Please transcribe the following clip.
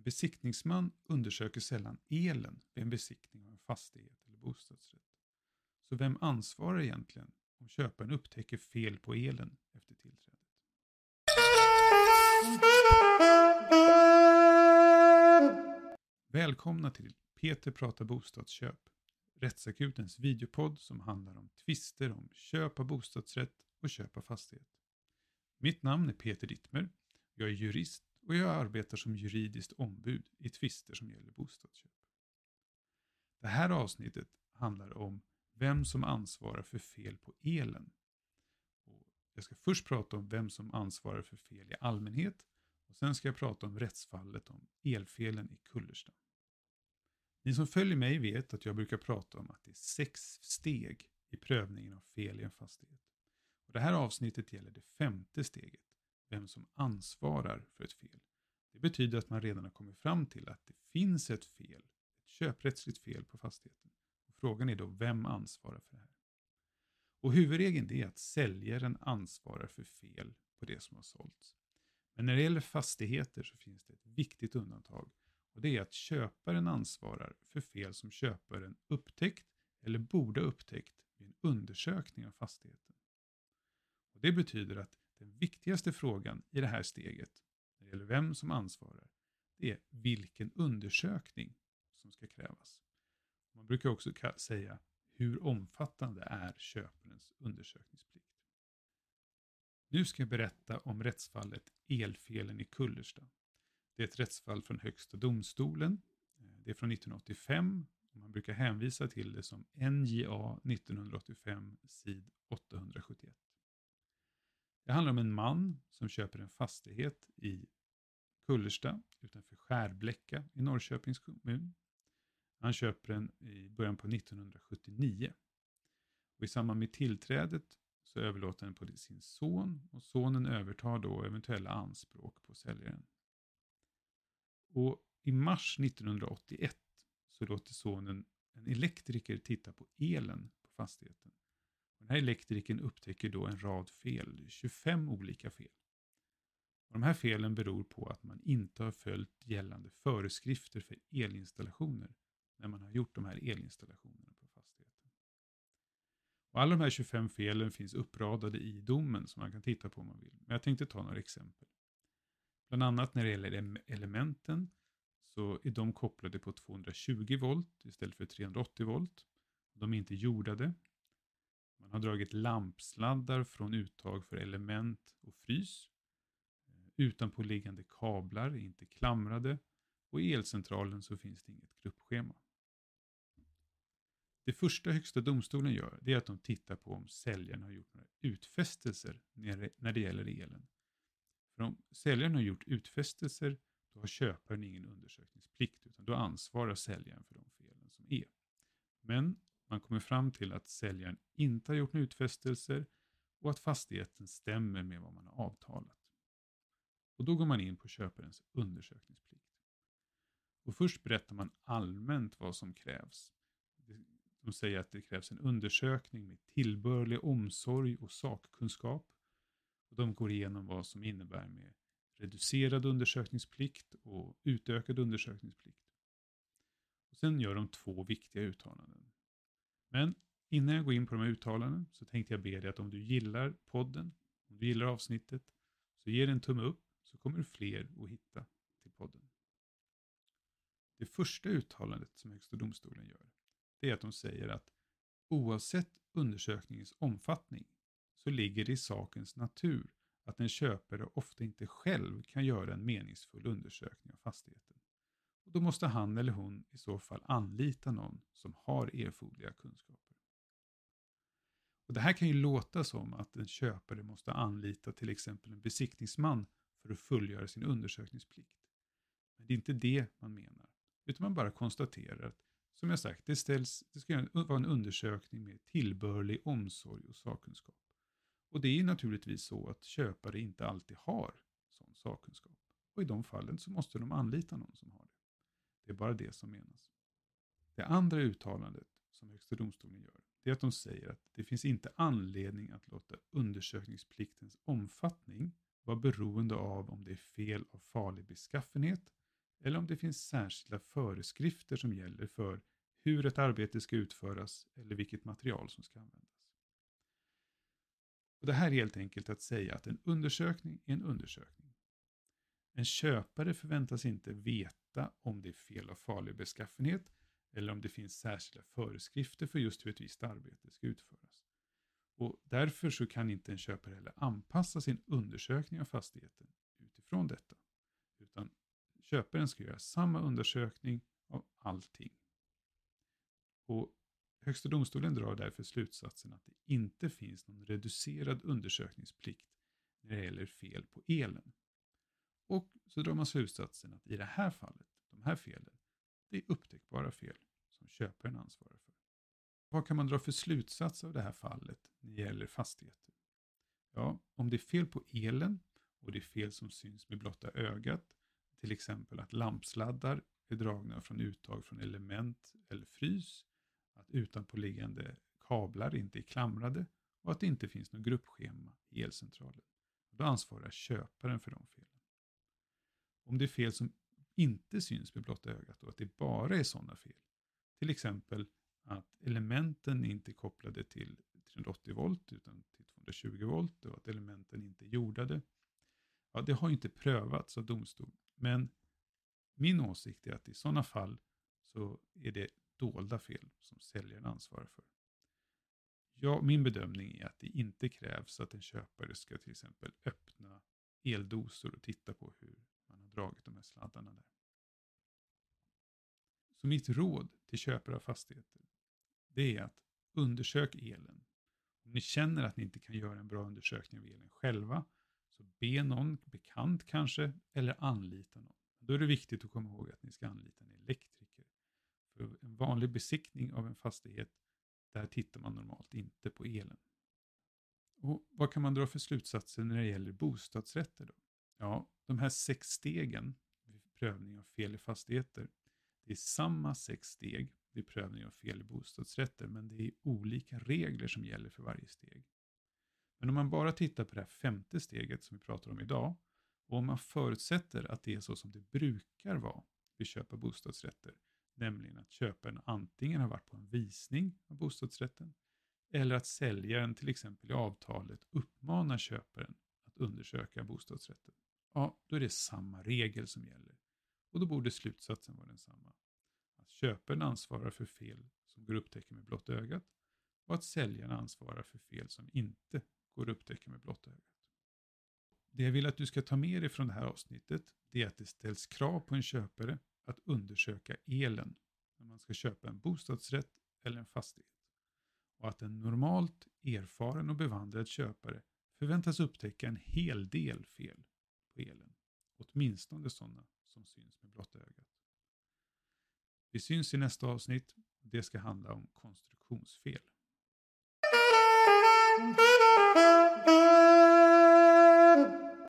En besiktningsman undersöker sällan elen vid en besiktning av en fastighet eller bostadsrätt. Så vem ansvarar egentligen om köparen upptäcker fel på elen efter tillträdet? Välkomna till Peter pratar bostadsköp, Rättsakutens videopodd som handlar om tvister om köp av bostadsrätt och köp av fastighet. Mitt namn är Peter Dittmer, jag är jurist och jag arbetar som juridiskt ombud i tvister som gäller bostadsköp. Det här avsnittet handlar om vem som ansvarar för fel på elen. Och jag ska först prata om vem som ansvarar för fel i allmänhet och sen ska jag prata om rättsfallet om elfelen i Kullersta. Ni som följer mig vet att jag brukar prata om att det är sex steg i prövningen av fel i en fastighet. Och det här avsnittet gäller det femte steget, vem som ansvarar för ett fel. Det betyder att man redan har kommit fram till att det finns ett fel, ett köprättsligt fel på fastigheten. Och frågan är då vem ansvarar för det här? Och huvudregeln är att säljaren ansvarar för fel på det som har sålts. Men när det gäller fastigheter så finns det ett viktigt undantag och det är att köparen ansvarar för fel som köparen upptäckt eller borde ha upptäckt vid en undersökning av fastigheten. Och det betyder att den viktigaste frågan i det här steget, när det gäller vem som ansvarar, det är vilken undersökning som ska krävas. Man brukar också säga hur omfattande är köparens undersökningsplikt. Nu ska jag berätta om rättsfallet Elfelen i Kullersta. Det är ett rättsfall från Högsta domstolen. Eh, det är från 1985 och man brukar hänvisa till det som NJA 1985 sid 871. Det handlar om en man som köper en fastighet i Kullersta utanför Skärbläcka i Norrköpings kommun. Han köper den i början på 1979. Och I samband med tillträdet så överlåter han på sin son och sonen övertar då eventuella anspråk på säljaren. Och i mars 1981 så låter sonen en elektriker titta på elen på fastigheten. Den här elektrikern upptäcker då en rad fel, 25 olika fel. Och de här felen beror på att man inte har följt gällande föreskrifter för elinstallationer när man har gjort de här elinstallationerna på fastigheten. Och alla de här 25 felen finns uppradade i domen som man kan titta på om man vill. Men jag tänkte ta några exempel. Bland annat när det gäller elementen så är de kopplade på 220 volt istället för 380 volt. De är inte jordade. Man har dragit lampsladdar från uttag för element och frys. Eh, utanpåliggande kablar är inte klamrade och i elcentralen så finns det inget gruppschema. Det första Högsta domstolen gör det är att de tittar på om säljaren har gjort några utfästelser när det gäller elen. För om säljaren har gjort utfästelser då har köparen ingen undersökningsplikt utan då ansvarar säljaren för de felen som är. Men man kommer fram till att säljaren inte har gjort några utfästelser och att fastigheten stämmer med vad man har avtalat. Och då går man in på köparens undersökningsplikt. Och först berättar man allmänt vad som krävs. De säger att det krävs en undersökning med tillbörlig omsorg och sakkunskap. Och de går igenom vad som innebär med reducerad undersökningsplikt och utökad undersökningsplikt. Och sen gör de två viktiga uttalanden. Men innan jag går in på de här uttalanden så tänkte jag be dig att om du gillar podden, om du gillar avsnittet, så ge det en tumme upp så kommer fler att hitta till podden. Det första uttalandet som Högsta domstolen gör, det är att de säger att oavsett undersökningens omfattning så ligger det i sakens natur att en köpare ofta inte själv kan göra en meningsfull undersökning av fastigheten. Och då måste han eller hon i så fall anlita någon som har erforderliga kunskaper. Och Det här kan ju låta som att en köpare måste anlita till exempel en besiktningsman för att fullgöra sin undersökningsplikt. Men det är inte det man menar, utan man bara konstaterar att som jag sagt, det, ställs, det ska vara en undersökning med tillbörlig omsorg och sakkunskap. Och det är naturligtvis så att köpare inte alltid har sån sakkunskap. Och i de fallen så måste de anlita någon som har det. Det är bara det som menas. Det andra uttalandet som Högsta domstolen gör, det är att de säger att det finns inte anledning att låta undersökningspliktens omfattning vara beroende av om det är fel av farlig beskaffenhet eller om det finns särskilda föreskrifter som gäller för hur ett arbete ska utföras eller vilket material som ska användas. Och det här är helt enkelt att säga att en undersökning är en undersökning. En köpare förväntas inte veta om det är fel av farlig beskaffenhet eller om det finns särskilda föreskrifter för just hur ett visst arbete ska utföras. Och därför så kan inte en köpare heller anpassa sin undersökning av fastigheten utifrån detta. Utan köparen ska göra samma undersökning av allting. Och Högsta domstolen drar därför slutsatsen att det inte finns någon reducerad undersökningsplikt när det gäller fel på elen. Och så drar man slutsatsen att i det här fallet, de här felen, det är upptäckbara fel som köparen ansvarar för. Vad kan man dra för slutsats av det här fallet när det gäller fastigheter? Ja, om det är fel på elen och det är fel som syns med blotta ögat, till exempel att lampsladdar är dragna från uttag från element eller frys, att utanpåliggande kablar inte är klamrade och att det inte finns något gruppschema i elcentralen. Då ansvarar köparen för de felen. Om det är fel som inte syns med blotta ögat och att det bara är sådana fel, till exempel att elementen inte är kopplade till 380 volt utan till 220 volt och att elementen inte är jordade. Ja, det har inte prövats av domstol, men min åsikt är att i sådana fall så är det dolda fel som säljaren ansvarar för. Ja, min bedömning är att det inte krävs att en köpare ska till exempel öppna eldosor och titta på hur dragit de här sladdarna där. Så mitt råd till köpare av fastigheter, det är att undersök elen. Om ni känner att ni inte kan göra en bra undersökning av elen själva, så be någon bekant kanske, eller anlita någon. Då är det viktigt att komma ihåg att ni ska anlita en elektriker. För en vanlig besiktning av en fastighet, där tittar man normalt inte på elen. Och Vad kan man dra för slutsatser när det gäller bostadsrätter? Då? Ja, de här sex stegen vid prövning av fel i fastigheter, det är samma sex steg vid prövning av fel i bostadsrätter, men det är olika regler som gäller för varje steg. Men om man bara tittar på det här femte steget som vi pratar om idag, och om man förutsätter att det är så som det brukar vara vid köp av bostadsrätter, nämligen att köparen antingen har varit på en visning av bostadsrätten, eller att säljaren till exempel i avtalet uppmanar köparen att undersöka bostadsrätten. Ja, då är det samma regel som gäller. Och då borde slutsatsen vara densamma. Att köparen ansvarar för fel som går att upptäcka med blotta ögat och att säljaren ansvarar för fel som inte går att upptäcka med blotta ögat. Det jag vill att du ska ta med dig från det här avsnittet, det är att det ställs krav på en köpare att undersöka elen när man ska köpa en bostadsrätt eller en fastighet. Och att en normalt erfaren och bevandrad köpare förväntas upptäcka en hel del fel spelen. Åtminstone sådana som syns med blotta ögat. Vi syns i nästa avsnitt. Det ska handla om konstruktionsfel.